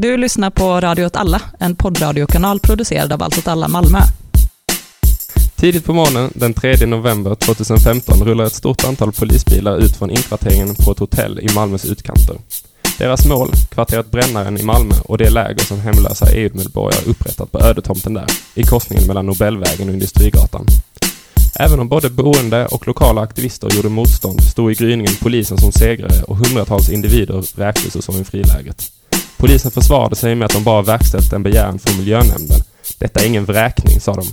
Du lyssnar på Radio åt alla, en poddradiokanal producerad av Allt åt alla Malmö. Tidigt på morgonen den 3 november 2015 rullar ett stort antal polisbilar ut från inkvarteringen på ett hotell i Malmös utkanter. Deras mål, kvarteret Brännaren i Malmö och det läger som hemlösa EU-medborgare upprättat på ödetomten där, i korsningen mellan Nobelvägen och Industrigatan. Även om både boende och lokala aktivister gjorde motstånd stod i gryningen polisen som segrare och hundratals individer vräktes ur Sorgenfrilägret. Polisen försvarade sig med att de bara verkställt en begäran från miljönämnden. Detta är ingen vräkning, sa de.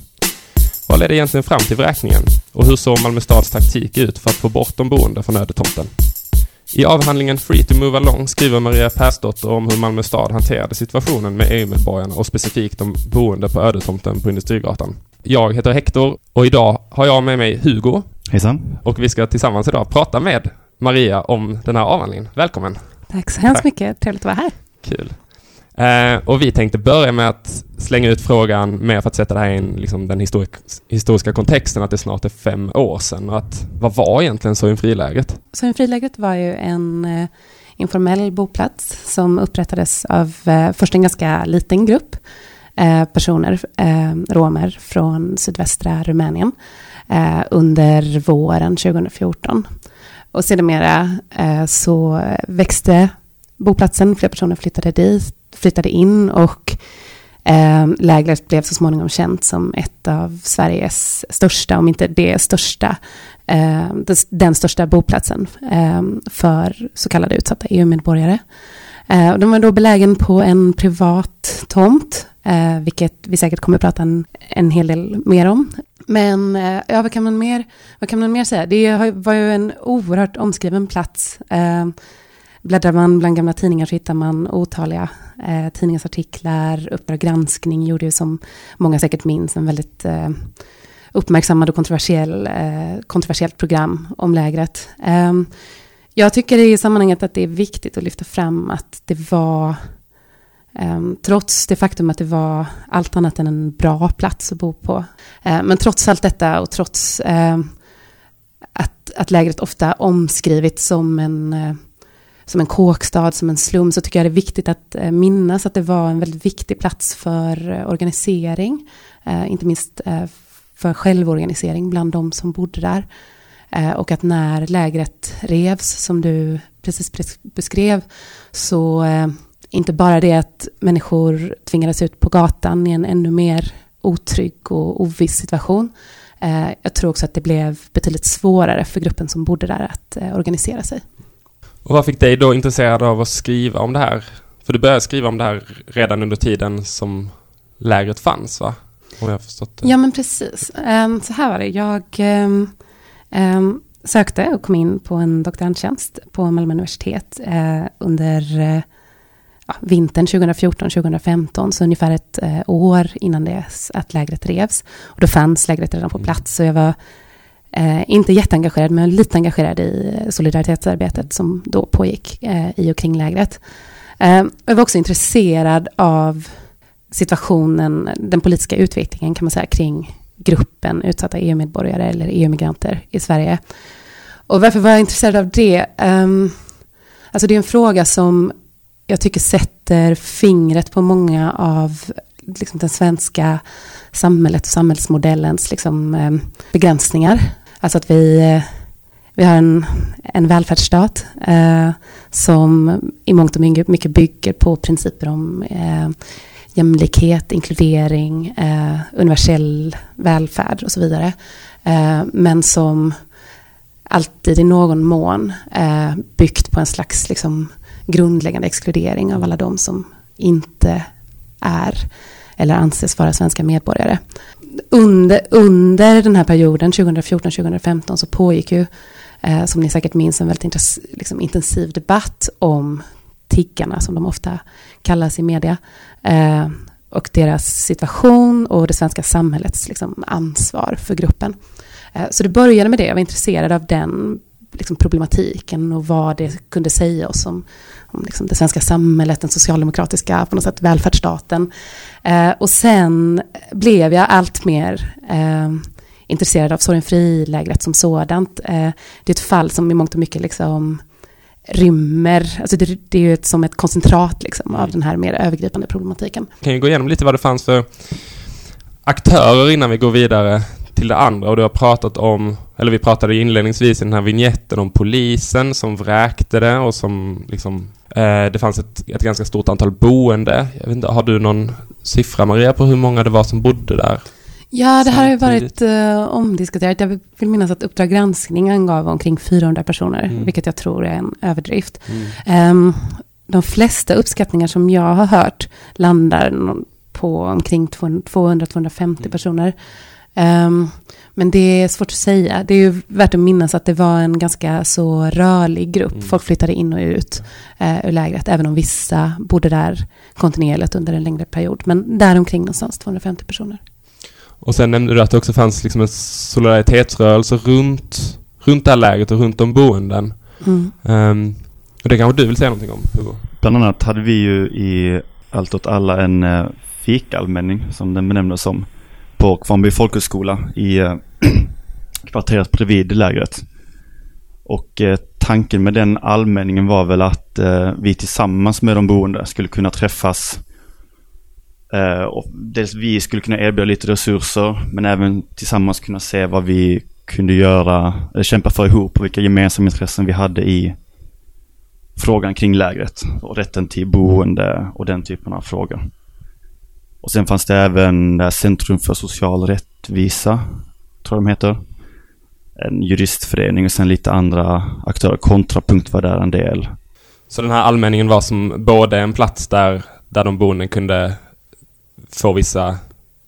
Vad ledde egentligen fram till vräkningen? Och hur såg Malmö stads taktik ut för att få bort de boende från ödetomten? I avhandlingen Free to Move Along skriver Maria Persdotter om hur Malmö stad hanterade situationen med EU-medborgarna och specifikt de boende på ödetomten på Industrigatan. Jag heter Hector och idag har jag med mig Hugo. Hejsan. Och vi ska tillsammans idag prata med Maria om den här avhandlingen. Välkommen! Tack så hemskt Tack. mycket, trevligt att vara här. Kul. Eh, och vi tänkte börja med att slänga ut frågan mer för att sätta det här i liksom, den historik, historiska kontexten att det snart är fem år sedan. Och att, vad var egentligen Sorgenfrilägret? Sorgenfrilägret var ju en eh, informell boplats som upprättades av eh, först en ganska liten grupp eh, personer, eh, romer från sydvästra Rumänien eh, under våren 2014. Och sedermera eh, så växte boplatsen, fler personer flyttade dit, flyttade in och eh, lägret blev så småningom känt som ett av Sveriges största, om inte det största, eh, den största boplatsen eh, för så kallade utsatta EU-medborgare. Eh, de var då belägen på en privat tomt, eh, vilket vi säkert kommer att prata en, en hel del mer om. Men eh, ja, vad kan man mer, vad kan man mer säga? Det var ju en oerhört omskriven plats. Eh, Bläddrar man bland gamla tidningar så hittar man otaliga eh, tidningsartiklar. Uppdrag granskning gjorde ju som många säkert minns en väldigt eh, uppmärksammad och kontroversiell, eh, kontroversiellt program om lägret. Eh, jag tycker i sammanhanget att det är viktigt att lyfta fram att det var ehm, trots det faktum att det var allt annat än en bra plats att bo på. Eh, men trots allt detta och trots ehm, att, att lägret ofta omskrivits som en eh, som en kåkstad, som en slum, så tycker jag det är viktigt att eh, minnas att det var en väldigt viktig plats för eh, organisering, eh, inte minst för självorganisering bland de som bodde där. Och att när lägret revs, som du precis beskrev, så inte bara det att människor tvingades ut på gatan i en ännu mer otrygg och oviss situation. Jag tror också att det blev betydligt svårare för gruppen som bodde där att organisera sig. Och vad fick dig då intresserad av att skriva om det här? För du började skriva om det här redan under tiden som lägret fanns, va? Om jag förstått det. Ja, men precis. Ehm, Så här var det. Jag ehm, ehm, sökte och kom in på en doktorandtjänst på Malmö universitet eh, under eh, ja, vintern 2014-2015, så ungefär ett eh, år innan det att lägret revs. Och då fanns lägret redan på plats, så jag var eh, inte jätteengagerad, men lite engagerad i solidaritetsarbetet som då pågick eh, i och kring lägret. Eh, jag var också intresserad av situationen, den politiska utvecklingen kan man säga kring gruppen utsatta EU-medborgare eller EU-migranter i Sverige. Och varför var jag intresserad av det? Um, alltså det är en fråga som jag tycker sätter fingret på många av liksom, den svenska samhället och samhällsmodellens liksom, um, begränsningar. Alltså att vi, eh, vi har en, en välfärdsstat eh, som i mångt och mycket mycket bygger på principer om eh, jämlikhet, inkludering, eh, universell välfärd och så vidare. Eh, men som alltid i någon mån eh, byggt på en slags liksom, grundläggande exkludering av alla de som inte är eller anses vara svenska medborgare. Under, under den här perioden, 2014-2015, så pågick ju, eh, som ni säkert minns, en väldigt intress- liksom, intensiv debatt om tiggarna, som de ofta kallas i media, eh, och deras situation och det svenska samhällets liksom, ansvar för gruppen. Eh, så det började med det, jag var intresserad av den liksom, problematiken och vad det kunde säga oss om, om liksom, det svenska samhället, den socialdemokratiska på något sätt, välfärdsstaten. Eh, och sen blev jag allt mer eh, intresserad av Sorgenfri-lägret som sådant. Eh, det är ett fall som i mångt och mycket liksom, rymmer, alltså det, det är ju ett, som ett koncentrat liksom, av den här mer övergripande problematiken. Kan ju gå igenom lite vad det fanns för aktörer innan vi går vidare till det andra och du har pratat om, eller vi pratade inledningsvis i den här vignetten om polisen som vräkte det och som liksom eh, det fanns ett, ett ganska stort antal boende. Jag vet inte, har du någon siffra Maria på hur många det var som bodde där? Ja, det här har ju varit uh, omdiskuterat. Jag vill minnas att Uppdrag granskning angav omkring 400 personer, mm. vilket jag tror är en överdrift. Mm. Um, de flesta uppskattningar som jag har hört landar på omkring 200-250 mm. personer. Um, men det är svårt att säga. Det är ju värt att minnas att det var en ganska så rörlig grupp. Mm. Folk flyttade in och ut uh, ur lägret, även om vissa bodde där kontinuerligt under en längre period. Men däromkring någonstans 250 personer. Och sen nämnde du att det också fanns liksom en solidaritetsrörelse runt, runt det här lägret och runt de boenden. Mm. Um, och det kanske du vill säga någonting om, Hugo? Bland annat hade vi ju i Allt åt alla en uh, fikallmänning, som den benämndes som, på Kvarnby folkhögskola i eh, kvarteret bredvid lägret. Och eh, tanken med den allmänningen var väl att eh, vi tillsammans med de boende skulle kunna träffas och dels vi skulle kunna erbjuda lite resurser men även tillsammans kunna se vad vi kunde göra, eller kämpa för ihop och vilka gemensamma intressen vi hade i frågan kring lägret. Och rätten till boende och den typen av frågor. Och sen fanns det även det Centrum för social rättvisa, tror jag de heter. En juristförening och sen lite andra aktörer. Kontrapunkt var där en del. Så den här allmänningen var som både en plats där, där de boende kunde få vissa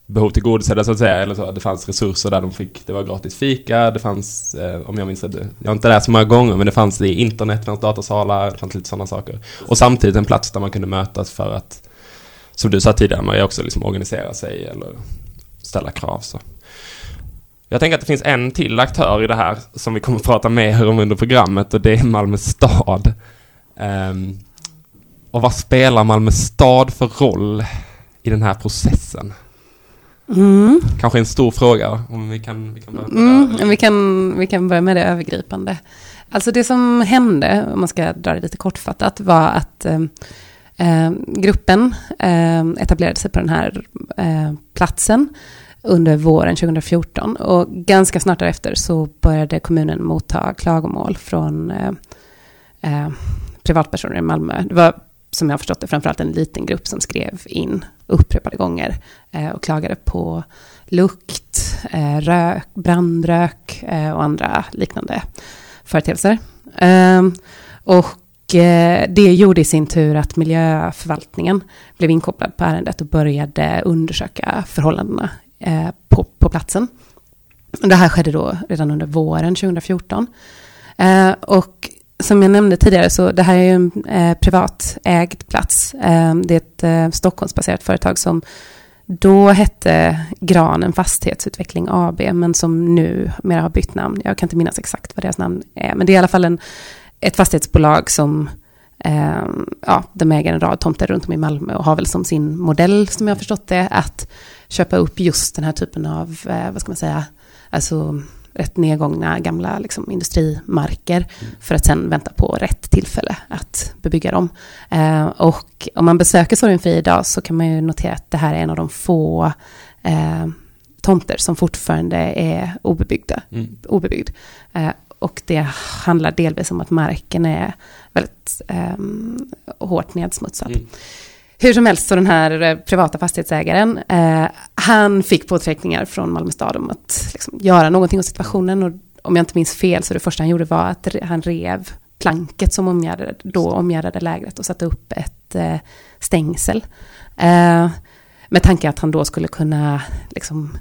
behov tillgodosedda så att säga. Eller så. Det fanns resurser där de fick, det var gratis fika, det fanns, eh, om jag minns det, jag har inte läst så många gånger, men det fanns i internet, det fanns datasalar, det fanns lite sådana saker. Och samtidigt en plats där man kunde mötas för att, som du sa tidigare, man också liksom organisera sig eller ställa krav. Så. Jag tänker att det finns en till aktör i det här som vi kommer att prata mer om under programmet och det är Malmö stad. Um, och vad spelar Malmö stad för roll i den här processen? Mm. Kanske en stor fråga, om vi kan, vi kan börja med mm, det. Vi kan, vi kan börja med det övergripande. Alltså det som hände, om man ska dra det lite kortfattat, var att eh, gruppen eh, etablerade sig på den här eh, platsen under våren 2014. Och ganska snart därefter så började kommunen motta klagomål från eh, eh, privatpersoner i Malmö. Det var som jag har förstått det, framförallt en liten grupp som skrev in upprepade gånger eh, och klagade på lukt, eh, rök, brandrök eh, och andra liknande företeelser. Eh, och Eh, det gjorde i sin tur att miljöförvaltningen blev inkopplad på ärendet och började undersöka förhållandena eh, på, på platsen. Det här skedde då redan under våren 2014. Eh, och som jag nämnde tidigare så det här är ju en privatägd plats. Det är ett Stockholmsbaserat företag som då hette Granen Fastighetsutveckling AB, men som nu mer har bytt namn. Jag kan inte minnas exakt vad deras namn är, men det är i alla fall en, ett fastighetsbolag som eh, ja, de äger en rad tomter runt om i Malmö och har väl som sin modell, som jag har förstått det, att köpa upp just den här typen av, eh, vad ska man säga, alltså rätt nedgångna gamla liksom, industrimarker för att sen vänta på rätt tillfälle att bebygga dem. Eh, och om man besöker Sorgenfri idag så kan man ju notera att det här är en av de få eh, tomter som fortfarande är obebyggda, mm. obebyggd. Eh, och det handlar delvis om att marken är väldigt eh, hårt nedsmutsad. Mm. Hur som helst, så den här eh, privata fastighetsägaren, eh, han fick påtryckningar från Malmö stad om att liksom, göra någonting åt situationen. Och om jag inte minns fel så det första han gjorde var att han rev planket som omgärdade, då omgärdade lägret och satte upp ett eh, stängsel. Eh, med tanke att han då skulle kunna, liksom,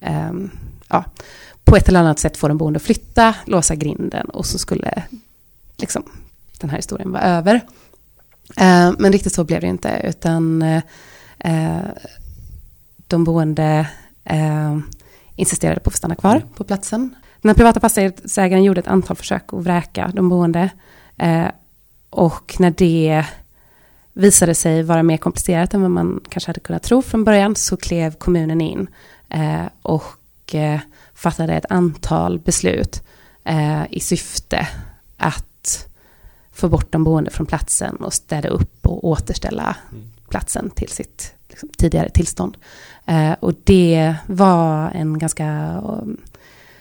eh, ja, på ett eller annat sätt få den boende att flytta, låsa grinden och så skulle liksom, den här historien vara över. Eh, men riktigt så blev det inte, utan eh, de boende eh, insisterade på att få stanna kvar mm. på platsen. Den här privata fastighetsägaren gjorde ett antal försök att vräka de boende. och när det visade sig vara mer komplicerat än vad man kanske hade kunnat tro från början så klev kommunen in och fattade ett antal beslut i syfte att få bort de boende från platsen och städa upp och återställa mm. platsen till sitt liksom, tidigare tillstånd. Eh, och det var en ganska um,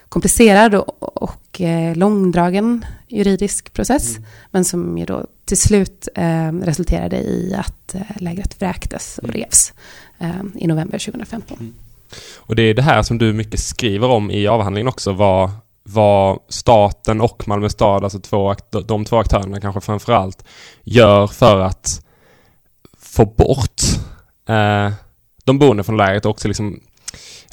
komplicerad och, och eh, långdragen juridisk process, mm. men som ju då till slut eh, resulterade i att eh, lägret vräktes och mm. revs eh, i november 2015. Mm. Och det är det här som du mycket skriver om i avhandlingen också, vad, vad staten och Malmö stad, alltså två, de två aktörerna kanske framför allt, gör för att få bort eh, de boende från lägret och också liksom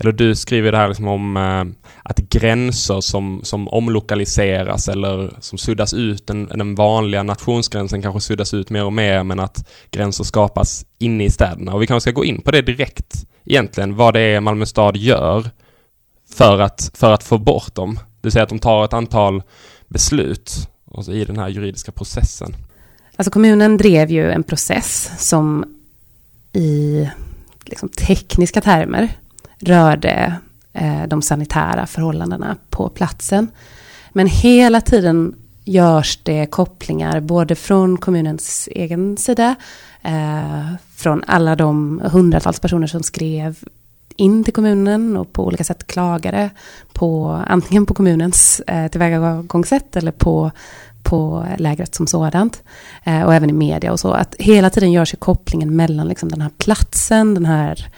eller du skriver det här liksom om eh, att gränser som, som omlokaliseras eller som suddas ut, den, den vanliga nationsgränsen kanske suddas ut mer och mer men att gränser skapas inne i städerna. Och vi kanske ska gå in på det direkt egentligen, vad det är Malmö stad gör för att, för att få bort dem. Det vill säga att de tar ett antal beslut alltså i den här juridiska processen. Alltså kommunen drev ju en process som i liksom tekniska termer rörde eh, de sanitära förhållandena på platsen. Men hela tiden görs det kopplingar både från kommunens egen sida, eh, från alla de hundratals personer som skrev in till kommunen och på olika sätt klagade på antingen på kommunens eh, tillvägagångssätt eller på, på lägret som sådant. Eh, och även i media och så. Att hela tiden görs ju kopplingen mellan liksom den här platsen, den här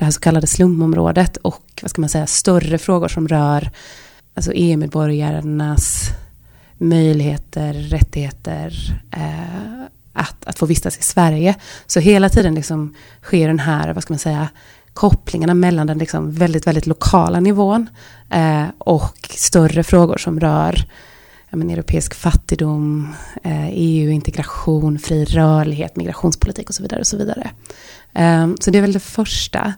det här så kallade slumområdet och vad ska man säga, större frågor som rör alltså EU-medborgarnas möjligheter, rättigheter eh, att, att få vistas i Sverige. Så hela tiden liksom sker den här, vad ska man säga, kopplingarna mellan den liksom väldigt, väldigt lokala nivån eh, och större frågor som rör men, europeisk fattigdom, eh, EU-integration, fri rörlighet, migrationspolitik och så vidare. Och så vidare. Um, så det är väl det första.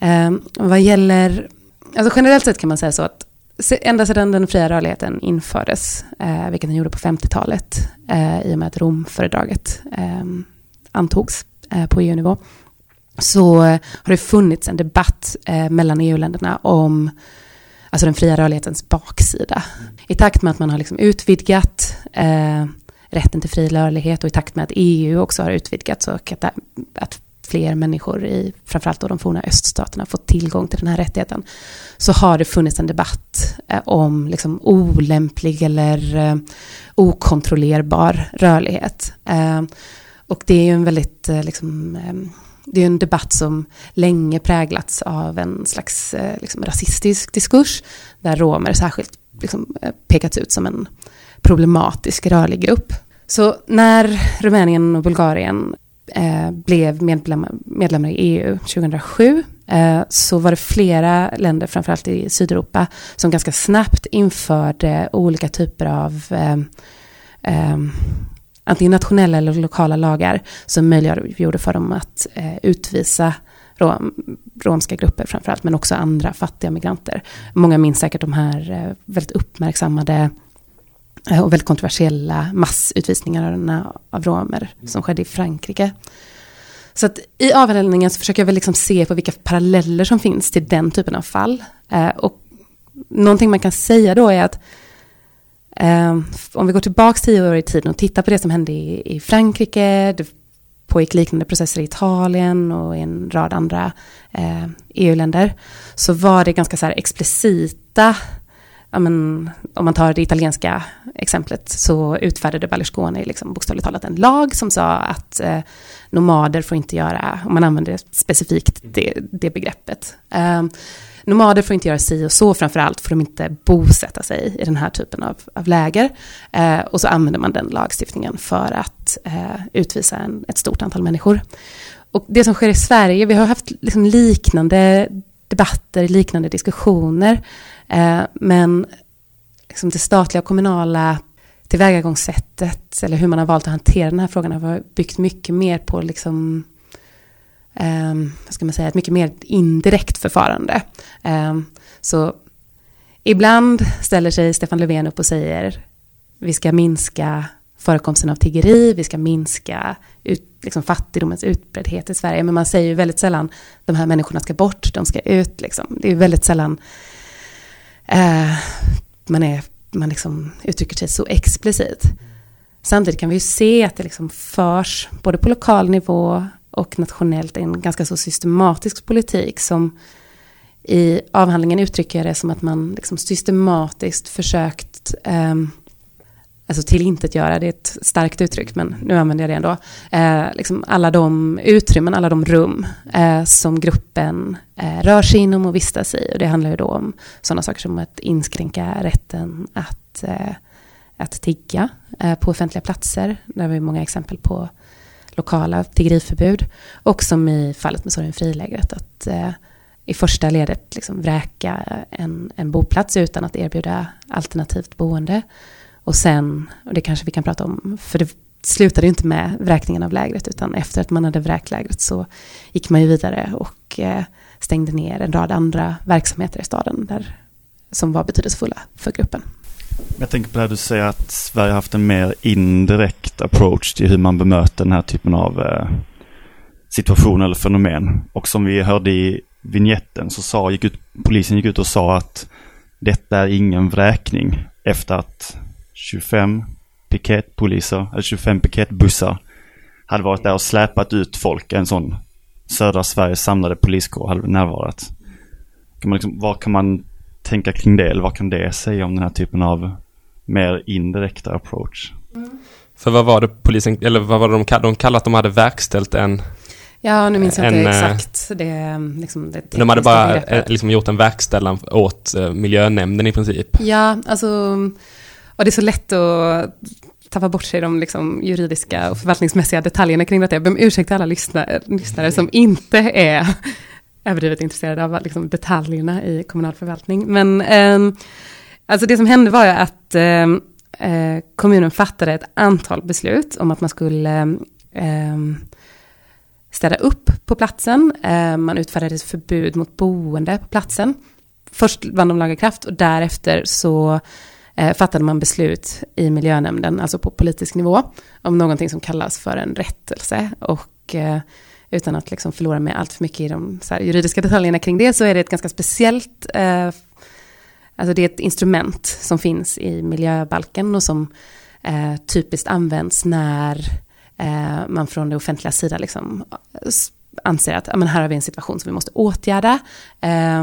Um, vad gäller, alltså generellt sett kan man säga så att ända sedan den fria rörligheten infördes, uh, vilket den gjorde på 50-talet, uh, eh, i och med att Romfördraget um, antogs uh, på EU-nivå, så har det funnits en debatt eh, mellan EU-länderna om alltså den fria rörlighetens baksida. I takt med att man har liksom utvidgat rätten till fri rörlighet och i takt med att EU också har utvidgats och att, att fler människor i framförallt då de forna öststaterna fått tillgång till den här rättigheten, så har det funnits en debatt eh, om liksom olämplig eller eh, okontrollerbar rörlighet. Eh, och det är ju en väldigt, liksom, det är en debatt som länge präglats av en slags liksom, rasistisk diskurs, där romer särskilt liksom, pekats ut som en problematisk rörlig grupp. Så när Rumänien och Bulgarien eh, blev medlemmar, medlemmar i EU 2007 eh, så var det flera länder, framförallt i Sydeuropa, som ganska snabbt införde olika typer av eh, eh antingen nationella eller lokala lagar som möjliggjorde för dem att eh, utvisa rom, romska grupper framförallt, men också andra fattiga migranter. Många minns säkert de här eh, väldigt uppmärksammade Eh, Eh, och väldigt kontroversiella massutvisningarna av romer som skedde i Frankrike. Så att i avhandlingen så försöker jag väl liksom se på vilka paralleller som finns till den typen av fall. Eh, och någonting man kan säga då är att eh, om vi går tillbaka tio år i tiden och tittar på det som hände i, i Frankrike, det pågick liknande processer i Italien och i en rad andra eh, EU-länder, så var det ganska så här explicita ja, men, om man tar det italienska exemplet så utfärdade Berlusconi liksom bokstavligt talat en lag som sa att eh, nomader får inte göra, om man använder specifikt det, det begreppet. Eh, nomader får inte göra si och så, framförallt får de inte bosätta sig i den här typen av, av läger. Eh, och så använder man den lagstiftningen för att eh, utvisa en, ett stort antal människor. Och det som sker i Sverige, vi har haft liksom liknande debatter, liknande diskussioner. Eh, men liksom det statliga och kommunala tillvägagångssättet eller hur man har valt att hantera den här frågan har byggt mycket mer på liksom, ehm, vad ska man säga, ett mycket mer indirekt förfarande. Ehm, så ibland ställer sig Stefan Löfven upp och säger vi ska minska förekomsten av tiggeri, vi ska minska ut, liksom fattigdomens utbreddhet i Sverige. Men man säger ju väldigt sällan de här människorna ska bort, de ska ut. Liksom. Det är väldigt sällan eh, man, är, man liksom uttrycker sig så explicit. samtidigt kan vi ju se att det liksom förs, både på lokal nivå och nationellt, en ganska så systematisk politik som i avhandlingen uttrycker jag det som att man liksom systematiskt försökt um, alltså tillintetgöra, det är ett starkt uttryck, men nu använder jag det ändå, eh, liksom alla de utrymmen, alla de rum eh, som gruppen eh, rör sig inom och vistas i. Och det handlar ju då om sådana saker som att inskränka rätten att, eh, att tigga eh, på offentliga platser. Där har vi många exempel på lokala tiggeriförbud. Och som i fallet med Sorgenfrilägret, att eh, i första ledet liksom vräka en, en boplats utan att erbjuda alternativt boende. Och sen, och det kanske vi kan prata om, för det slutade ju inte med vräkningen av lägret, utan efter att man hade vräkt lägret så gick man ju vidare och eh, stängde ner en rad andra verksamheter i staden där, som var betydelsefulla för gruppen. Jag tänker på det här du säger att Sverige har haft en mer indirekt approach till hur man bemöter den här typen av eh, situation eller fenomen. Och som vi hörde i vignetten så sa, gick ut, polisen gick ut och sa att detta är ingen vräkning efter att 25 piketpoliser, eller 25 piketbussar hade varit där och släpat ut folk. En sån södra Sveriges samlade poliskår hade närvarat. Kan man liksom, vad kan man tänka kring det? Eller vad kan det säga om den här typen av mer indirekta approach? Mm. För vad var det polisen, eller vad var det de kallade, de kallade att de hade verkställt en Ja, nu minns jag inte eh, exakt det, liksom det De hade bara. Eh, liksom gjort en verkställan åt uh, miljönämnden i princip. Ja, alltså och det är så lätt att tappa bort sig de liksom juridiska och förvaltningsmässiga detaljerna kring detta. Jag ber om ursäkt till alla lyssnare, lyssnare som inte är överdrivet intresserade av liksom detaljerna i kommunal förvaltning. Men eh, alltså det som hände var ju att ehm, eh, kommunen fattade ett antal beslut om att man skulle eh, städa upp på platsen. Eh, man utfärdade ett förbud mot boende på platsen. Först vann de laga kraft och därefter så eh, fattade man beslut i miljönämnden, alltså på politisk nivå, om någonting som kallas för en rättelse. Och eh, utan att liksom förlora mig allt för mycket i de här, juridiska detaljerna kring det, så är det ett ganska speciellt, eh, alltså det är ett instrument som finns i miljöbalken och som eh, typiskt används när eh, man från det offentliga sida liksom anser att men här har vi en situation som vi måste åtgärda. Eh,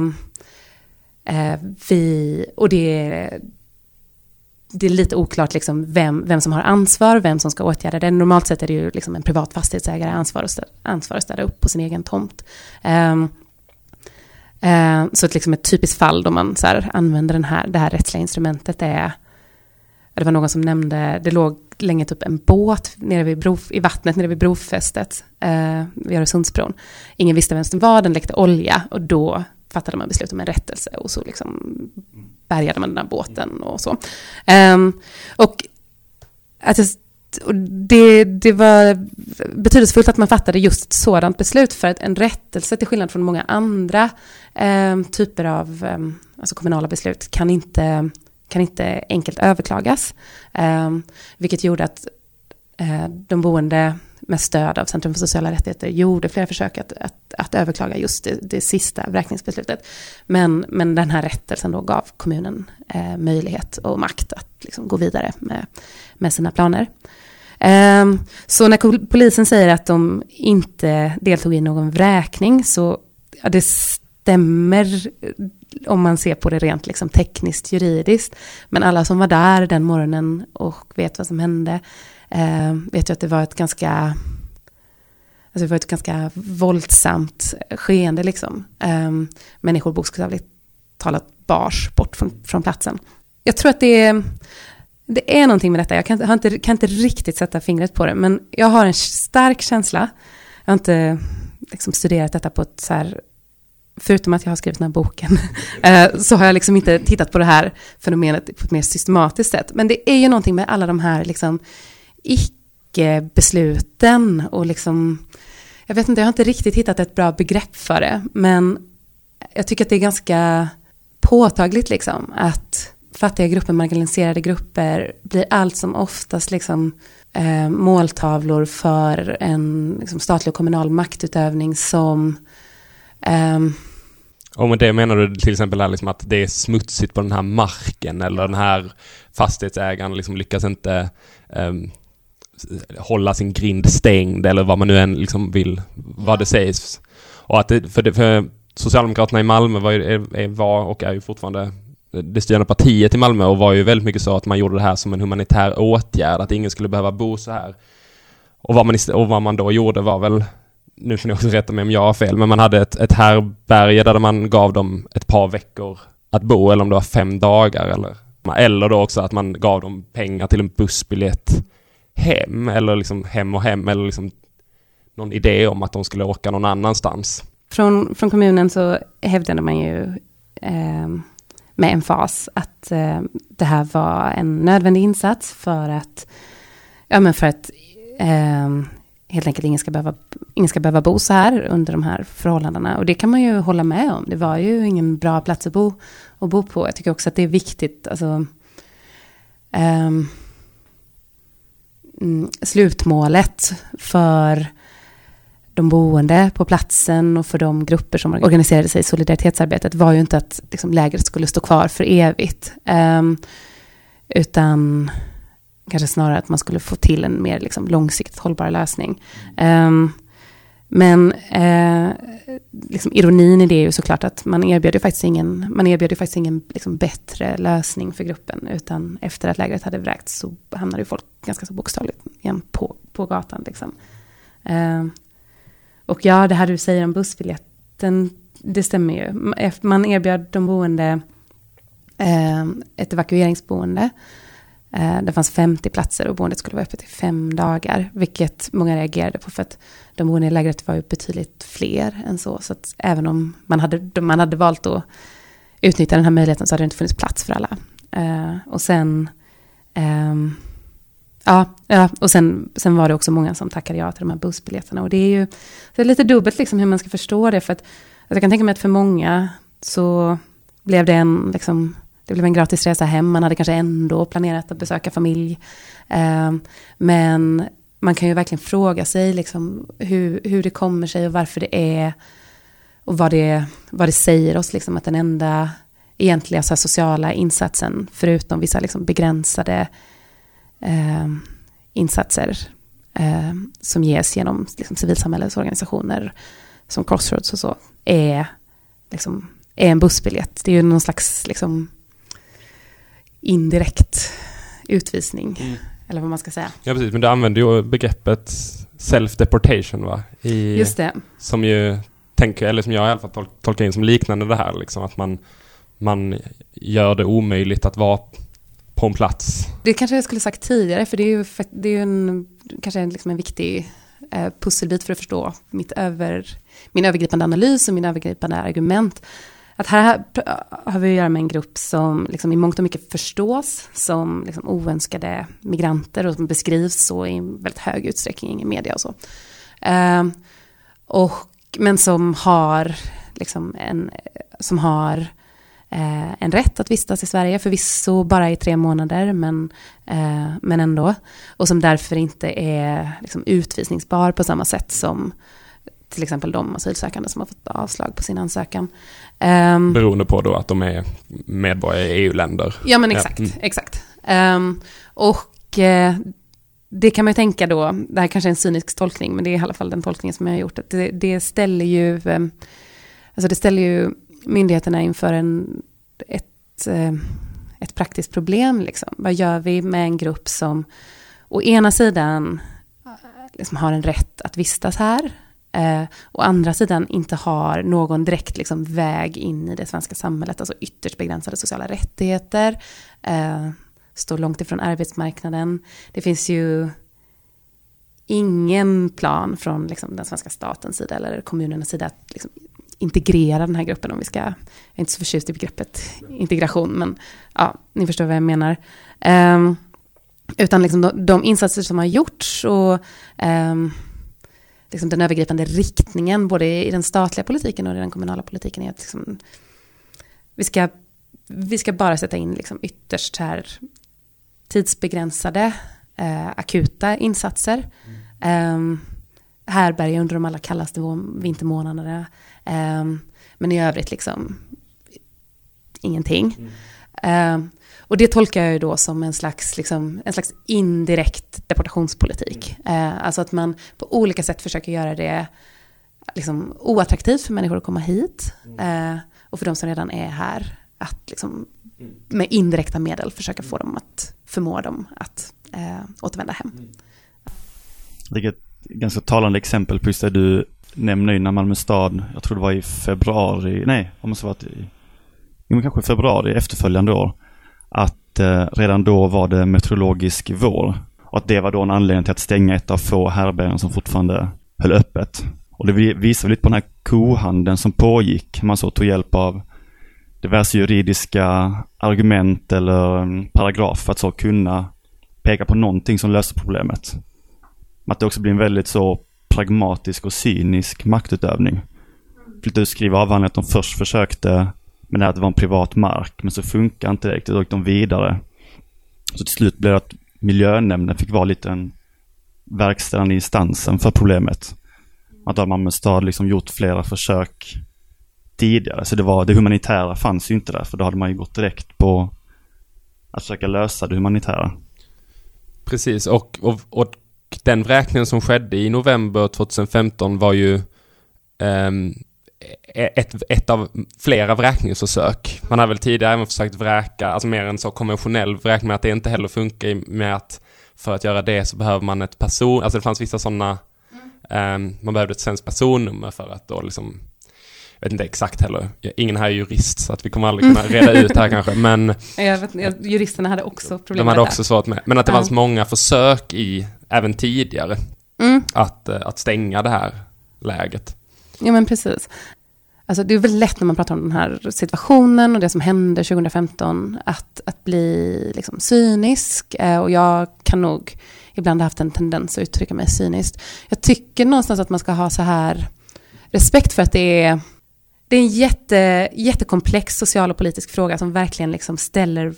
eh, vi, och det, det är lite oklart liksom vem, vem som har ansvar, vem som ska åtgärda det. Normalt sett är det ju liksom en privat fastighetsägare ansvar att städa, ansvar att städa upp på sin egen tomt. Um, uh, så ett, liksom ett typiskt fall då man så här, använder den här, det här rättsliga instrumentet är, det var någon som nämnde, det låg länge typ en båt nere vid bro, i vattnet nere vid brofästet uh, vid Öresundsbron. Ingen visste vem som var, den läckte olja och då fattade man beslut om en rättelse och så liksom bärgade man den här båten och så. Um, och att jag, och det, det var betydelsefullt att man fattade just ett sådant beslut för att en rättelse till skillnad från många andra um, typer av um, alltså kommunala beslut kan inte, kan inte enkelt överklagas. vilket gjorde att uh, de boende med stöd av Centrum för sociala rättigheter gjorde flera försök att, att, att överklaga just det, det, sista vräkningsbeslutet. Men, men den här rättelsen då gav kommunen eh, möjlighet och makt att liksom gå vidare med, med sina planer. Eh, så när polisen säger att de inte deltog i någon vräkning så ja, det stämmer eh, om man ser på det rent liksom tekniskt juridiskt. Men alla som var där den morgonen och vet vad som hände eh, vet jag att det var ett ganska Alltså det var ett ganska våldsamt skeende liksom. Eh, människor bokstavligt talat bars bort från, från platsen. Jag tror att det är, det är någonting med detta. Jag kan, har inte, kan inte riktigt sätta fingret på det. Men jag har en stark känsla. Jag har inte liksom studerat detta på ett så här förutom att jag har skrivit den här boken, eh, så har jag liksom inte tittat på det här fenomenet på ett mer systematiskt sätt. Men det är ju någonting med alla de här liksom icke-besluten och liksom, jag vet inte, jag har inte riktigt hittat ett bra begrepp för det, men jag tycker att det är ganska påtagligt liksom att fattiga grupper, marginaliserade grupper blir allt som oftast liksom eh, måltavlor för en liksom, statlig och kommunal maktutövning som eh, och med det menar du till exempel här liksom att det är smutsigt på den här marken eller den här fastighetsägaren liksom lyckas inte um, hålla sin grind stängd eller vad man nu än liksom vill, vad det sägs. Och att det, för, det, för Socialdemokraterna i Malmö var, ju, är, var och är ju fortfarande det styrande partiet i Malmö och var ju väldigt mycket så att man gjorde det här som en humanitär åtgärd, att ingen skulle behöva bo så här. Och vad man, och vad man då gjorde var väl, nu får ni också rätta mig om jag har fel, men man hade ett, ett härberge där man gav dem ett par veckor att bo, eller om det var fem dagar eller eller då också att man gav dem pengar till en bussbiljett hem, eller liksom hem och hem, eller liksom någon idé om att de skulle åka någon annanstans. Från, från kommunen så hävdade man ju eh, med emfas att eh, det här var en nödvändig insats för att, ja men för att eh, helt enkelt ingen ska, behöva, ingen ska behöva bo så här under de här förhållandena. Och det kan man ju hålla med om. Det var ju ingen bra plats att bo, att bo på. Jag tycker också att det är viktigt, alltså, um, Mm, slutmålet för de boende på platsen och för de grupper som organiserade sig i solidaritetsarbetet var ju inte att liksom, lägret skulle stå kvar för evigt. Um, utan kanske snarare att man skulle få till en mer liksom, långsiktigt hållbar lösning. Um, men eh, liksom, ironin i det är ju såklart att man erbjöd faktiskt ingen, man erbjöd faktiskt ingen liksom, bättre lösning för gruppen. Utan efter att lägret hade vräkts så hamnade ju folk ganska så bokstavligt igen på, på gatan. Liksom. Eh, och ja, det här du säger om bussbiljetten, det stämmer ju. Man erbjöd de boende eh, ett evakueringsboende. Eh, det fanns 50 platser och boendet skulle vara öppet i fem dagar, vilket många reagerade på för att de boende i lägret var ju betydligt fler än så. Så att även om man hade, man hade valt att utnyttja den här möjligheten så hade det inte funnits plats för alla. Eh, och sen, ehm, ja, ja, och sen, sen var det också många som tackade ja till de här bussbiljetterna. Och det är ju det är lite dubbelt liksom hur man ska förstå det. För att alltså jag kan tänka mig att för många så blev det en liksom, det blev en gratis resa hem, man hade kanske ändå planerat att besöka familj. Eh, men man kan ju verkligen fråga sig liksom hur, hur det kommer sig och varför det är och vad det, vad det säger oss, liksom, att den enda egentliga så sociala insatsen, förutom vissa liksom, begränsade eh, insatser eh, som ges genom liksom, civilsamhällets organisationer, som Crossroads och så, är, liksom, är en bussbiljett. Det är ju någon slags liksom, indirekt utvisning. Mm. Eller vad man ska säga. Ja, precis. Men du använder ju begreppet self-deportation, va? I, Just det. Som ju tänker, eller som jag i alla fall tol tolkar in som liknande det här, liksom att man, man gör det omöjligt att vara på en plats. Det kanske jag skulle sagt tidigare, för det är ju, det är ju en, kanske en, liksom en viktig eh, pusselbit för att förstå mitt över, min övergripande analys och min övergripande argument att här har vi att göra med en grupp som liksom i mångt och mycket förstås som liksom oönskade migranter och som beskrivs så i väldigt hög utsträckning i media och så. Uh, och, men som har, liksom en, som har uh, en rätt att vistas i Sverige, förvisso bara i tre månader, men, uh, men ändå. Och som därför inte är liksom, utvisningsbar på samma sätt som till exempel de asylsökande som har fått avslag på sin ansökan. Um, Beroende på då att de är medborgare i EU-länder. Ja men exakt, ja. mm. exakt. Um, och uh, det kan man ju tänka då, det här kanske är en cynisk tolkning, men det är i alla fall den tolkningen som jag har gjort. Att det, det ställer ju, um, alltså det ställer ju myndigheterna inför en, ett, uh, ett praktiskt problem. Liksom. Vad gör vi med en grupp som å ena sidan liksom har en rätt att vistas här, Eh, å andra sidan inte har någon direkt liksom, väg in i det svenska samhället, alltså ytterst begränsade sociala rättigheter, eh, står långt ifrån arbetsmarknaden. Det finns ju ingen plan från liksom, den svenska statens sida eller kommunernas sida att liksom, integrera den här gruppen om vi ska, jag är inte så förtjust i begreppet integration, men ja, ni förstår vad jag menar. Eh, utan liksom de, de, insatser som har gjorts och um, liksom den övergripande riktningen både i den statliga politiken och i den kommunala politiken är att liksom, vi, ska, vi ska bara sätta in liksom ytterst här tidsbegränsade eh, akuta insatser. Mm. Eh, härberge under de allra kallaste vintermånaderna. Eh, men i övrigt liksom ingenting. Eh, och det tolkar jag ju då som en slags, liksom, en slags indirekt deportationspolitik. Eh, alltså att man på olika sätt försöker göra det liksom, oattraktivt för människor att komma hit. Eh, och för de som redan är här, att liksom, med indirekta medel försöka få dem att förmå dem att eh, återvända hem. Det är ett ganska talande exempel på just det du nämner innan Malmö stad, jag tror det var i februari, nej, det måste ha varit i, jo, kanske februari efterföljande år, att eh, redan då var det meteorologisk vår. Och att det var då en anledning till att stänga ett av få härbärgen som fortfarande höll öppet. Och det visar lite på den här kohandeln som pågick. Man så tog hjälp av diverse juridiska argument eller mm, paragraf för att så kunna peka på någonting som löser problemet. Att det också blir en väldigt så pragmatisk och cynisk maktutövning. Flytta ut skriva avhandlingen att de först försökte men det att det var en privat mark, men så funkar inte det riktigt. Då gick de vidare. Så till slut blev det att miljönämnden fick vara lite den verkställande instansen för problemet. Att har Malmö stad liksom gjort flera försök tidigare. Så det, var, det humanitära fanns ju inte där, för då hade man ju gått direkt på att försöka lösa det humanitära. Precis, och, och, och den vräkningen som skedde i november 2015 var ju um, ett, ett av flera vräkningsförsök. Man har väl tidigare även försökt vräka, alltså mer en så konventionell vräkning, men att det inte heller funkar med att för att göra det så behöver man ett person, alltså det fanns vissa sådana, mm. um, man behövde ett svenskt personnummer för att då liksom jag vet inte exakt heller. Ingen här är jurist så att vi kommer aldrig kunna reda ut det här kanske. Men jag vet, juristerna hade också problem De hade också svårt med. Men att det ja. fanns många försök i, även tidigare, mm. att, eh, att stänga det här läget. Ja men precis. Alltså det är väldigt lätt när man pratar om den här situationen och det som hände 2015 att, att bli liksom cynisk. Eh, och jag kan nog ibland ha haft en tendens att uttrycka mig cyniskt. Jag tycker någonstans att man ska ha så här respekt för att det är det är en jätte, jättekomplex social och politisk fråga som verkligen liksom ställer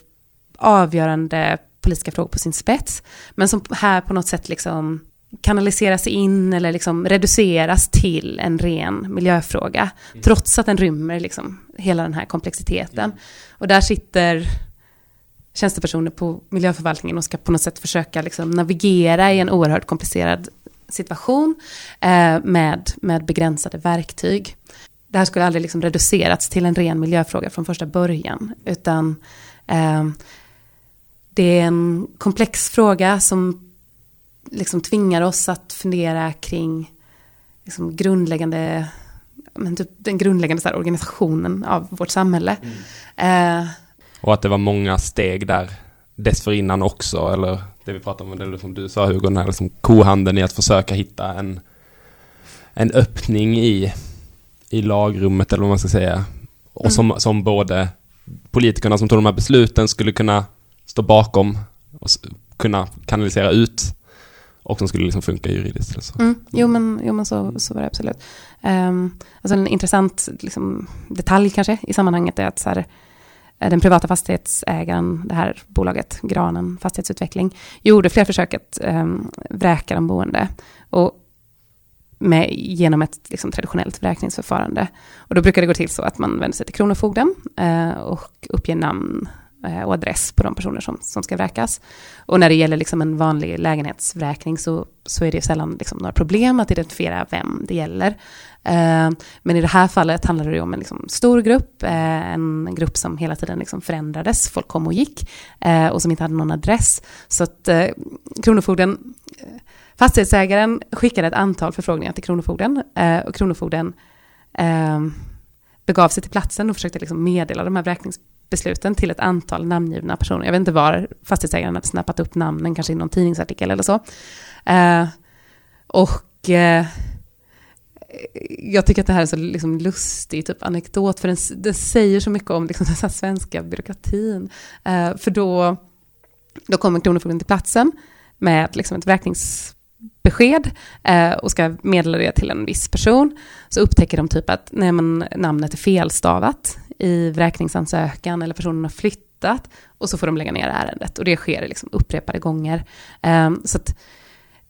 avgörande politiska frågor på sin spets. Men som här på något sätt liksom kanaliseras in eller liksom reduceras till en ren miljöfråga. Mm. Trots att den rymmer liksom hela den här komplexiteten. Mm. Och där sitter tjänstepersoner på miljöförvaltningen och ska på något sätt försöka liksom navigera i en oerhört komplicerad situation eh, med, med begränsade verktyg det här skulle aldrig liksom reducerats till en ren miljöfråga från första början, utan eh, det är en komplex fråga som liksom tvingar oss att fundera kring liksom grundläggande, men typ den grundläggande så här, organisationen av vårt samhälle. Mm. Eh, och att det var många steg där dessförinnan också, eller det vi pratade om, det som du sa Hugo, den här liksom kohandeln i att försöka hitta en, en öppning i i lagrummet eller vad man ska säga. Och mm. som, som både politikerna som tog de här besluten skulle kunna stå bakom och kunna kanalisera ut och som skulle liksom funka juridiskt. Så. Mm. Jo, men, jo, men så, så var det absolut. Um, alltså en intressant liksom, detalj kanske i sammanhanget är att så här, eh, den privata fastighetsägaren, det här bolaget Granen Fastighetsutveckling, gjorde flera försök att um, vräka de boende. Och med, genom ett liksom, traditionellt vräkningsförfarande. Och då brukar det gå till så att man vänder sig till Kronofogden eh, och uppger namn Eh, och adress på de personer som, som ska vräkas. Och när det gäller liksom en vanlig lägenhetsvräkning så, så är det sällan liksom några problem att identifiera vem det gäller. Eh, men i det här fallet handlar det om en liksom stor grupp, eh, en grupp som hela tiden liksom förändrades, folk kom och gick eh, och som inte hade någon adress. Så att eh, Kronofogden eh, Fastighetsägaren skickade ett antal förfrågningar till Kronofogden eh, och Kronofogden eh, begav sig till platsen och försökte liksom meddela de här besluten till ett antal namngivna personer. Jag vet inte var fastighetsägaren hade snappat upp namnen, kanske i någon tidningsartikel eller så. Eh, och eh, jag tycker att det här är så liksom lustig typ anekdot, för den, den säger så mycket om liksom den svenska byråkratin. Eh, för då, då kommer Kronofogden till platsen med liksom ett vräknings besked eh, och ska meddela det till en viss person, så upptäcker de typ att nej, men, namnet är felstavat i vräkningsansökan eller personen har flyttat och så får de lägga ner ärendet och det sker liksom upprepade gånger. Ehm, så att,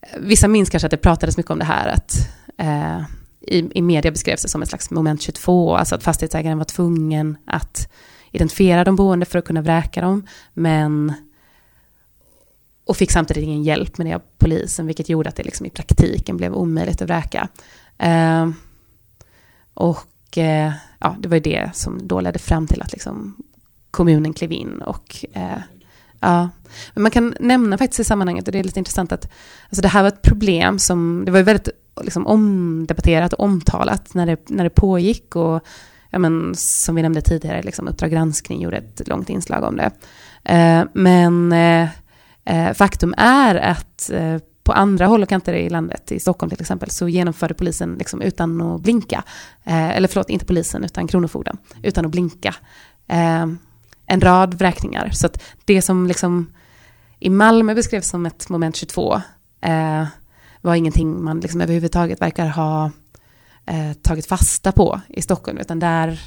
eh, vissa minns kanske att det pratades mycket om det här att eh, i, i media beskrevs det som ett slags moment 22, alltså att fastighetsägaren var tvungen att identifiera de boende för att kunna vräka dem, men och fick samtidigt ingen hjälp med det av polisen, vilket gjorde att det liksom i praktiken blev omöjligt att vräka. Eh, och Eh, ja, det var det som då ledde fram till att liksom kommunen klev in och eh, ja. Men man kan nämna faktiskt i sammanhanget, och det är lite intressant att alltså det här var ett problem som, det var väldigt liksom omdebatterat och omtalat när det, när det pågick och ja, men, som vi nämnde tidigare, liksom Uppdrag granskning gjorde ett långt inslag om det. Eh, men eh, eh faktum är att eh, på andra håll och kanter i landet, i Stockholm till exempel, så genomförde polisen liksom utan att blinka, eh, eller förlåt, inte polisen utan Kronofogden, utan att blinka, eh, en rad vräkningar. Så att det som liksom i Malmö beskrevs som ett moment 22 eh, var ingenting man liksom överhuvudtaget verkar ha eh, tagit fasta på i Stockholm, utan där,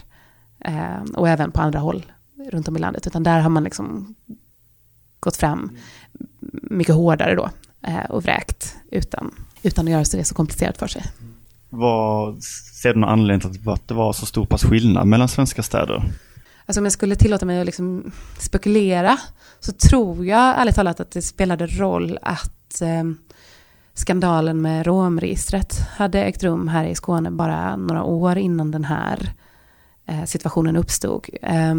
eh, och även på andra håll runt om i landet, utan där har man liksom gått fram mycket hårdare då och vräkt utan, utan att göra det så komplicerat för sig. Vad ser du någon anledning till att det var så stor pass skillnad mellan svenska städer? Alltså om jag skulle tillåta mig att liksom spekulera så tror jag ärligt talat att det spelade roll att eh, skandalen med romregistret hade ägt rum här i Skåne bara några år innan den här eh, situationen uppstod. Eh,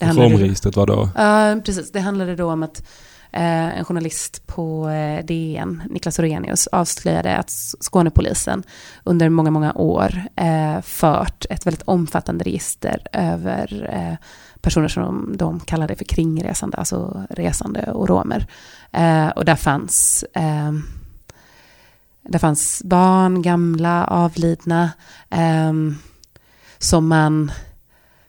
romregistret var då? Ja, precis. Det handlade då om att Eh, Eh, en journalist på eh, DN, Niklas Orenius, avslöjade att Skånepolisen under många, många år eh, fört ett väldigt omfattande register över eh, personer som de kallade för kringresande, alltså resande och romer. Eh, och där fanns ehm, där fanns barn, gamla, avlidna, ehm, som man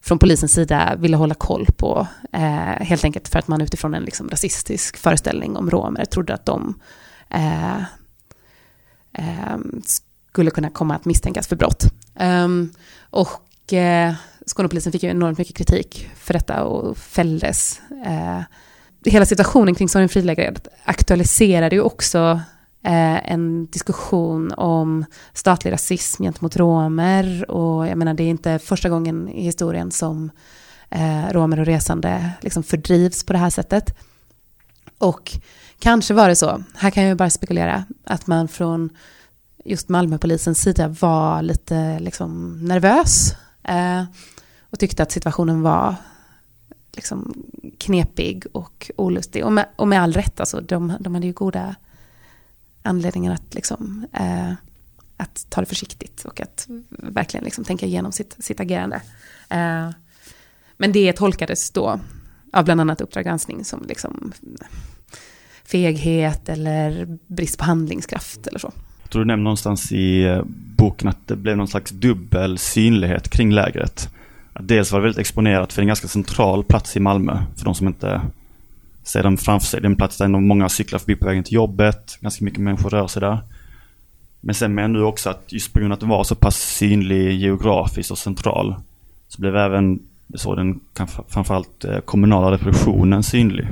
från polisens sida ville hålla koll på. Eh, helt enkelt för att man utifrån en liksom, rasistisk föreställning om romer trodde att de eh, eh, skulle kunna komma att misstänkas för brott. Ehm, och eh, Skånepolisen fick ju enormt mycket kritik för detta och fälldes. Eh, hela situationen kring Sören aktualiserade ju också eh, en diskussion om statlig rasism gentemot romer. Och jag menar, det är inte första gången i historien som eh, romer och resande liksom fördrivs på det här sättet. Och kanske var det så, här kan jag bara spekulera, att man från just Malmöpolisens sida var lite liksom nervös eh, och tyckte att situationen var liksom knepig och olustig. Och med, och med all rätt, alltså, de, de hade ju goda anledningen att, liksom, eh, att ta det försiktigt och att verkligen liksom tänka igenom sitt, sitt agerande. Eh, men det tolkades då av bland annat Uppdrag granskning som liksom feghet eller brist på handlingskraft eller så. Jag tror du nämnde någonstans i eh, boken att det blev någon slags dubbel synlighet kring lägret. Dels var det väldigt exponerat för en ganska central plats i Malmö, för de som inte ser den framför sig. Det är en plats där många cyklar förbi på vägen till jobbet. Ganska mycket människor rör sig där. Men sen menar du också att just på grund av att den var så pass synlig geografiskt och central så blev även så den framförallt eh, kommunala repressionen synlig.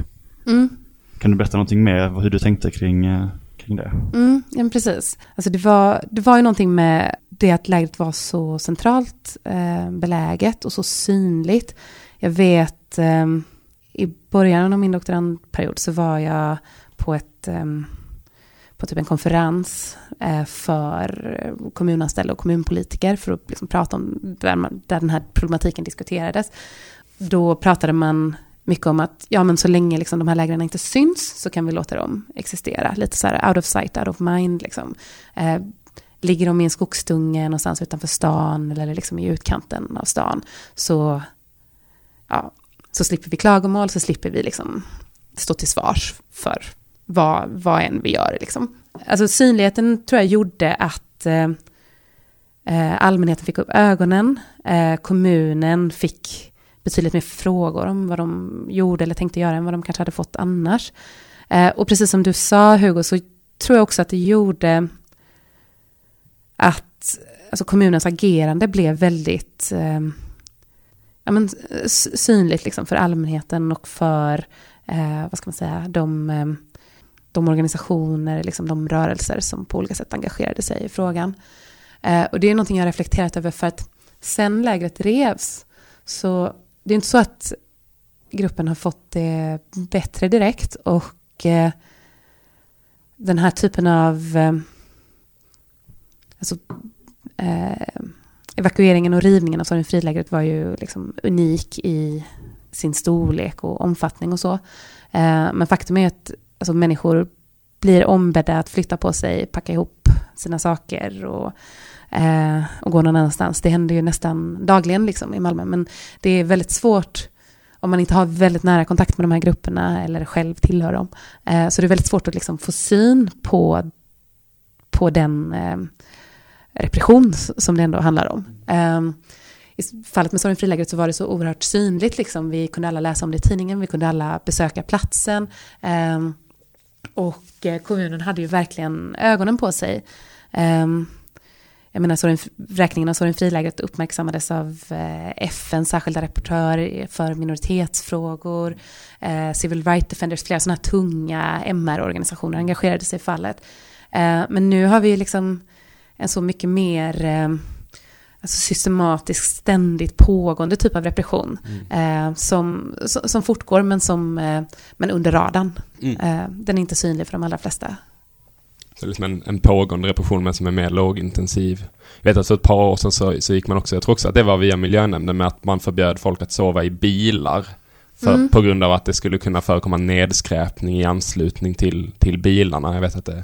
Mm. Kan du berätta någonting mer hur du tänkte kring, eh, kring det? Mm, ja, precis. Alltså det, var, det var ju någonting med det att lägret var så centralt eh, beläget och så synligt. Jag vet eh, i början av min doktorandperiod så var jag på ett ehm, på typ en konferens eh, för eh, kommunanställda och kommunpolitiker för att liksom prata om där, man, där den här problematiken diskuterades. Då pratade man mycket om att ja, men så länge liksom de här lägren inte syns så kan vi låta dem existera. Lite så här out of sight, out of mind. Liksom. Eh, ligger de i en skogsdunge någonstans utanför stan eller liksom i utkanten av stan så ja, så slipper vi klagomål, så slipper vi liksom stå till svars för vad, vad än vi gör. Liksom. Alltså synligheten tror jag gjorde att eh, eh, allmänheten fick upp ögonen, eh, kommunen fick betydligt mer frågor om vad de gjorde eller tänkte göra än vad de kanske hade fått annars. Eh, och precis som du sa Hugo, så tror jag också att det gjorde att alltså kommunens agerande blev väldigt eh, ja, men, synligt liksom för allmänheten och för eh, vad ska man säga, de, eh, de organisationer, liksom de rörelser som på olika sätt engagerade sig i frågan. Eh, och det är någonting jag har reflekterat över för att sen lägret revs så det är inte så att gruppen har fått det bättre direkt och eh, den här typen av eh, alltså, eh, evakueringen och rivningen av Sorgenfrilägret var ju liksom unik i sin storlek och omfattning och så. Eh, men faktum är att alltså, människor blir ombedda att flytta på sig, packa ihop sina saker och, eh, och gå någon annanstans. Det händer ju nästan dagligen liksom i Malmö, men det är väldigt svårt om man inte har väldigt nära kontakt med de här grupperna eller själv tillhör dem. Eh, så det är väldigt svårt att liksom få syn på, på den eh, repression som det ändå handlar om. Um, I fallet med Sorgenfrilägret så var det så oerhört synligt. Liksom. Vi kunde alla läsa om det i tidningen, vi kunde alla besöka platsen. Um, och eh, kommunen hade ju verkligen ögonen på sig. Um, jag menar, Sorin, räkningen av Sorgenfrilägret uppmärksammades av eh, FNs särskilda rapportör för minoritetsfrågor, eh, Civil Rights Defenders, flera sådana här tunga MR-organisationer engagerade sig i fallet. Eh, men nu har vi liksom en så mycket mer eh, alltså systematisk, ständigt pågående typ av repression. Mm. Eh, som, som fortgår men, som, eh, men under radarn. Mm. Eh, den är inte synlig för de allra flesta. Så liksom en, en pågående repression men som är mer lågintensiv. Jag vet att för ett par år sedan så, så gick man också, jag tror också att det var via miljönämnden med att man förbjöd folk att sova i bilar. För, mm. På grund av att det skulle kunna förekomma nedskräpning i anslutning till, till bilarna. Jag vet att det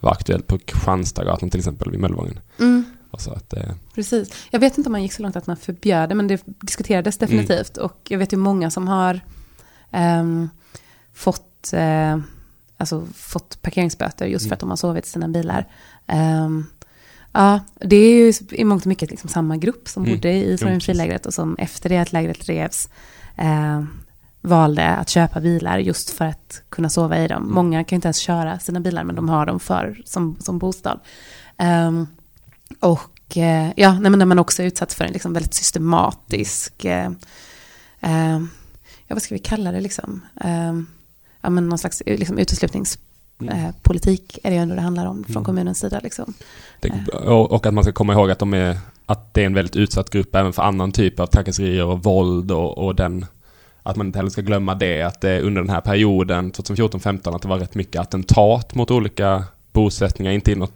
var aktuellt på Kristianstadsgatan till exempel vid Möllevången. Mm. Att, eh. Precis. Jag vet inte om man gick så långt att man förbjöd det, men det diskuterades definitivt. Mm. Och jag vet ju många som har um, fått, uh, alltså, fått parkeringsböter just mm. för att de har sovit i sina bilar. Um, ja, det är ju i mångt och mycket liksom samma grupp som mm. bodde i Sorgenfrilägret och som efter det att lägret revs uh, valde att köpa bilar just för att kunna sova i dem. Mm. Många kan inte ens köra sina bilar men de har dem för, som, som bostad. Um, och uh, ja, nej, när man också är utsatt för en liksom väldigt systematisk, uh, uh, ja vad ska vi kalla det liksom, ja men någon slags liksom, uteslutningspolitik är det ju ändå det handlar om från mm. kommunens sida. Liksom. Det, och att man ska komma ihåg att, de är, att det är en väldigt utsatt grupp även för annan typ av trakasserier och våld och, och den att man inte heller ska glömma det, att det under den här perioden, 2014-15, att det var rätt mycket attentat mot olika bosättningar, inte i något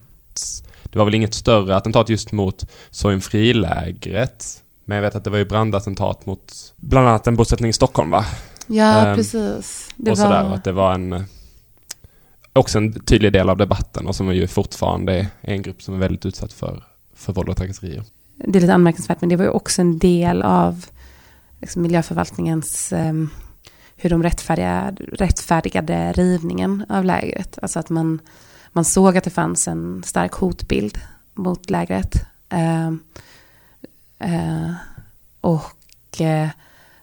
det var väl inget större attentat just mot Sorgenfrilägret. Men jag vet att det var ju brandattentat mot bland annat en bosättning i Stockholm va? Ja, um, precis. Det och var... sådär, att det var en också en tydlig del av debatten och som ju fortfarande är en grupp som är väldigt utsatt för, för våld och trakasserier. Det är lite anmärkningsvärt, men det var ju också en del av liksom miljöförvaltningens, ehm, hur de rättfärdigade, rättfärdigade rivningen av lägret. Alltså att man, man såg att det fanns en stark hotbild mot lägret. Ehm, eh, och eh,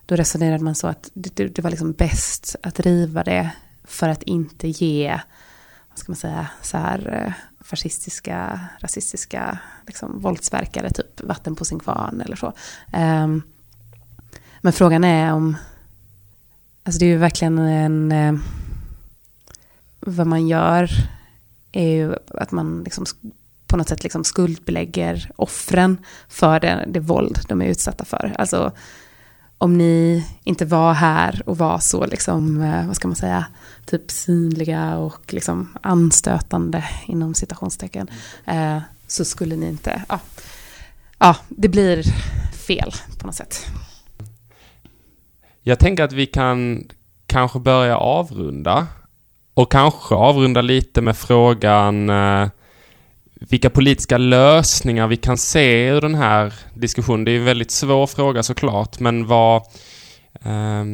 då resonerade man så att det, det, var liksom bäst att riva det för att inte ge, vad ska man säga, så här eh, fascistiska, rasistiska liksom, våldsverkare, typ vatten på sin kvarn eller så. Um, men frågan är om... Alltså det är ju verkligen en... Eh, vad man gör är ju att man liksom på något sätt liksom skuldbelägger offren för det, det våld de är utsatta för. Alltså om ni inte var här och var så, liksom, eh, vad ska man säga, typ synliga och liksom anstötande inom citationstecken, eh, så skulle ni inte, ja, ja, det blir fel på något sätt. Jag tänker att vi kan kanske börja avrunda. Och kanske avrunda lite med frågan eh, vilka politiska lösningar vi kan se ur den här diskussionen. Det är en väldigt svår fråga såklart, men vad... Eh,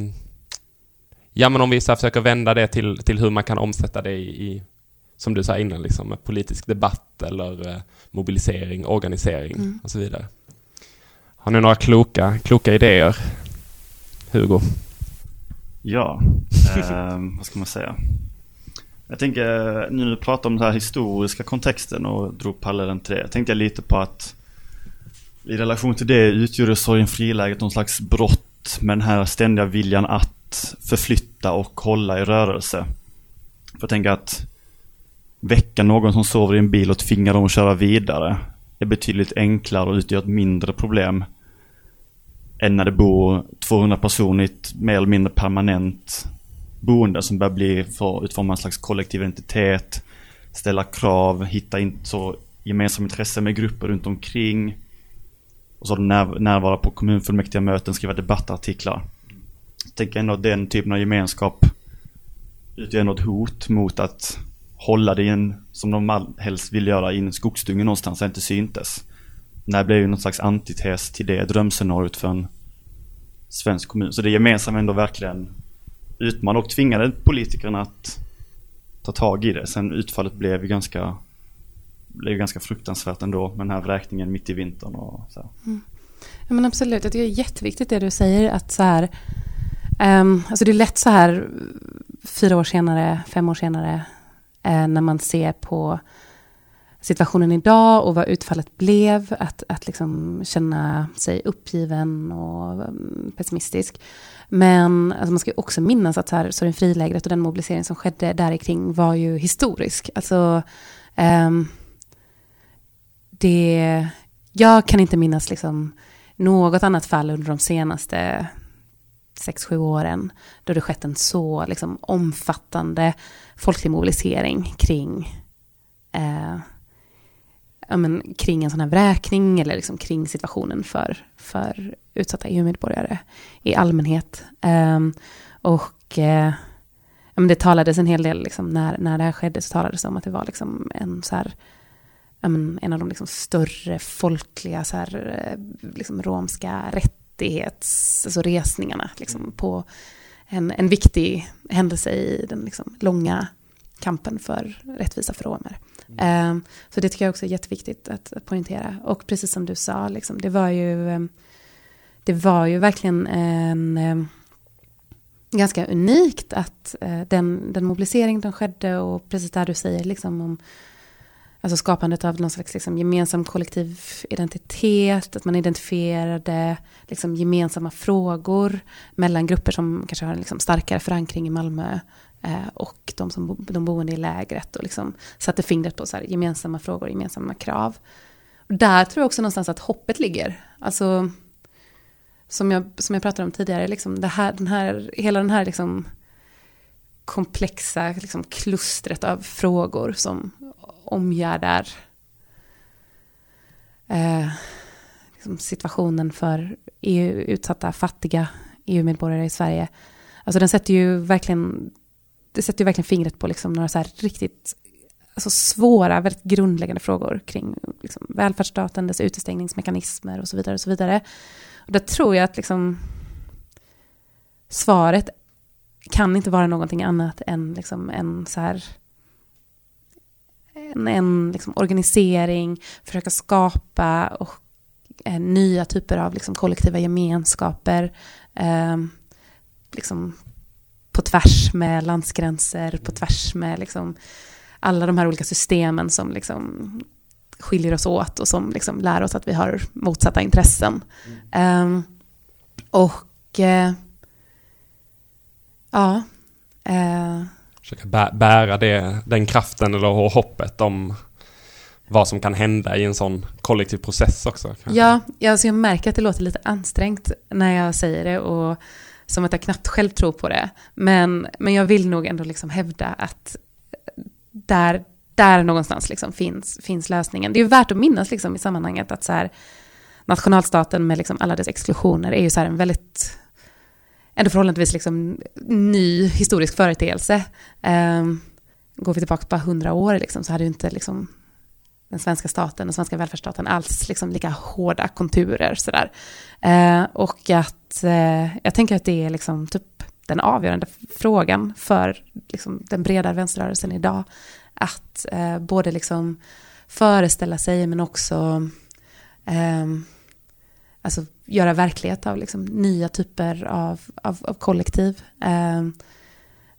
ja, men om vi så försöker vända det till, till hur man kan omsätta det i, i som du sa innan, liksom, politisk debatt eller eh, mobilisering, organisering mm. och så vidare. Har ni några kloka, kloka idéer? Hugo? Ja, eh, vad ska man säga? Jag tänker, nu när du pratar om den här historiska kontexten och drog parallellen till det, tänkte jag lite på att i relation till det utgjorde sorgenfriläget någon slags brott med den här ständiga viljan att förflytta och hålla i rörelse. För jag tänker att väcka någon som sover i en bil och tvinga dem att köra vidare är betydligt enklare och utgör ett mindre problem än när det bor 200 personer i ett mer eller mindre permanent boende som börjar bli för att utforma en slags kollektiv identitet, ställa krav, hitta in så gemensamma intressen med grupper runt omkring. Och så när, närvara på kommunfullmäktige möten, skriva debattartiklar. Jag tänker ändå att den typen av gemenskap utgör ändå ett hot mot att hålla det i en, som de helst vill göra, i en skogsdunge någonstans där det inte syntes. Det här blev ju någon slags antites till det drömscenariot för en svensk kommun. Så det gemensamma ändå verkligen utmanade och tvingade politikerna att ta tag i det. Sen utfallet blev ju ganska, blev ganska fruktansvärt ändå med den här vräkningen mitt i vintern och så. Mm. Ja, men absolut, jag tycker det är jätteviktigt det du säger att så här, um, alltså det är lätt så här fyra år senare, fem år senare, uh, när man ser på situationen idag och vad utfallet blev, att, att liksom känna sig uppgiven och mm, pessimistisk. Men alltså man ska också minnas att så här, och den mobilisering som skedde där kring var ju historisk. Alltså, um, det, jag kan inte minnas liksom något annat fall under de senaste sex sju åren då det skett en så liksom, omfattande folklig mobilisering kring eh, ja, men, kring en sån här vräkning eller liksom kring situationen för, för utsatta EU-medborgare i allmänhet. Um, och uh, ja, men det talades en hel del, liksom, när, när det här skedde så talades det om att det var liksom en så här, ja, men, en av de liksom större folkliga så här, eh, liksom, romska rättighets, alltså liksom, på en, en viktig händelse i den liksom, långa kampen för rättvisa för romer. Mm. Ehm, så det tycker jag också är jätteviktigt att, att poängtera. Och precis som du sa, liksom, det var ju ehm, det var ju verkligen en ehm, ganska unikt att eh, den, den mobilisering som skedde och precis där du säger liksom om alltså skapandet av någon slags liksom gemensam kollektiv identitet, att man identifierade liksom gemensamma frågor mellan grupper som kanske har en liksom starkare förankring i Malmö Eh, och de, som, de boende i lägret och liksom satte fingret på så här, gemensamma frågor, gemensamma krav. Och där tror jag också någonstans att hoppet ligger. Alltså, som jag, som jag pratade om tidigare, liksom det här, den här, hela den här liksom komplexa liksom klustret av frågor som omgärdar eh, liksom situationen för EU, utsatta fattiga EU-medborgare i Sverige. Alltså den sätter ju verkligen det sätter ju verkligen fingret på liksom några så här riktigt alltså svåra, väldigt grundläggande frågor kring liksom välfärdsstaten, dess utestängningsmekanismer och så vidare. Och så vidare. Och där tror jag att liksom svaret kan inte vara någonting annat än liksom en så här en, en liksom organisering, försöka skapa och, eh, nya typer av liksom kollektiva gemenskaper. Eh, liksom på tvärs med landsgränser, på tvärs med liksom alla de här olika systemen som liksom skiljer oss åt och som liksom lär oss att vi har motsatta intressen. Mm. Um, och uh, ja. Uh, Försöka bära det, den kraften eller hoppet om vad som kan hända i en sån kollektiv process också. Kanske. Ja, alltså jag märker att det låter lite ansträngt när jag säger det och som att jag knappt själv tror på det. Men, men jag vill nog ändå liksom hävda att där, där någonstans liksom finns, finns lösningen. Det är värt att minnas liksom i sammanhanget att så här, nationalstaten med liksom alla dess exklusioner är ju så en väldigt ändå förhållandevis liksom ny historisk företeelse. Um, går vi tillbaka bara hundra år liksom, så hade ju inte liksom den svenska staten, den svenska välfärdsstaten alls liksom lika hårda konturer. Sådär. Eh, och att eh, jag tänker att det är liksom typ den avgörande frågan för liksom, den breda vänsterrörelsen idag. Att eh, både liksom föreställa sig men också eh, alltså, göra verklighet av liksom, nya typer av, av, av kollektiv. Eh,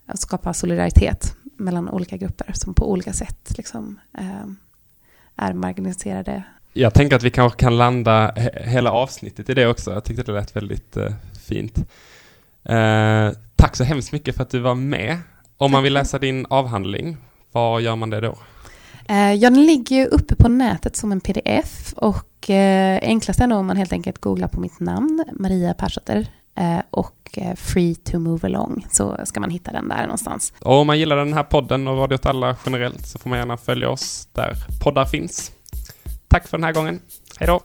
att skapa solidaritet mellan olika grupper som på olika sätt liksom, eh, är marginaliserade. Jag tänker att vi kanske kan landa he hela avsnittet i det också. Jag tyckte det lät väldigt uh, fint. Uh, tack så hemskt mycket för att du var med. Om man vill läsa din avhandling, var gör man det då? Uh, ja, den ligger uppe på nätet som en pdf och eh, enklast är nog om man helt enkelt googlar på mitt namn, Maria Persdotter, eh, Eh, och eh, Free to move along, så ska man hitta den där någonstans. Och om man gillar den här podden och Radio åt alla generellt så får man gärna följa oss där poddar finns. Tack för den här gången. Hej då!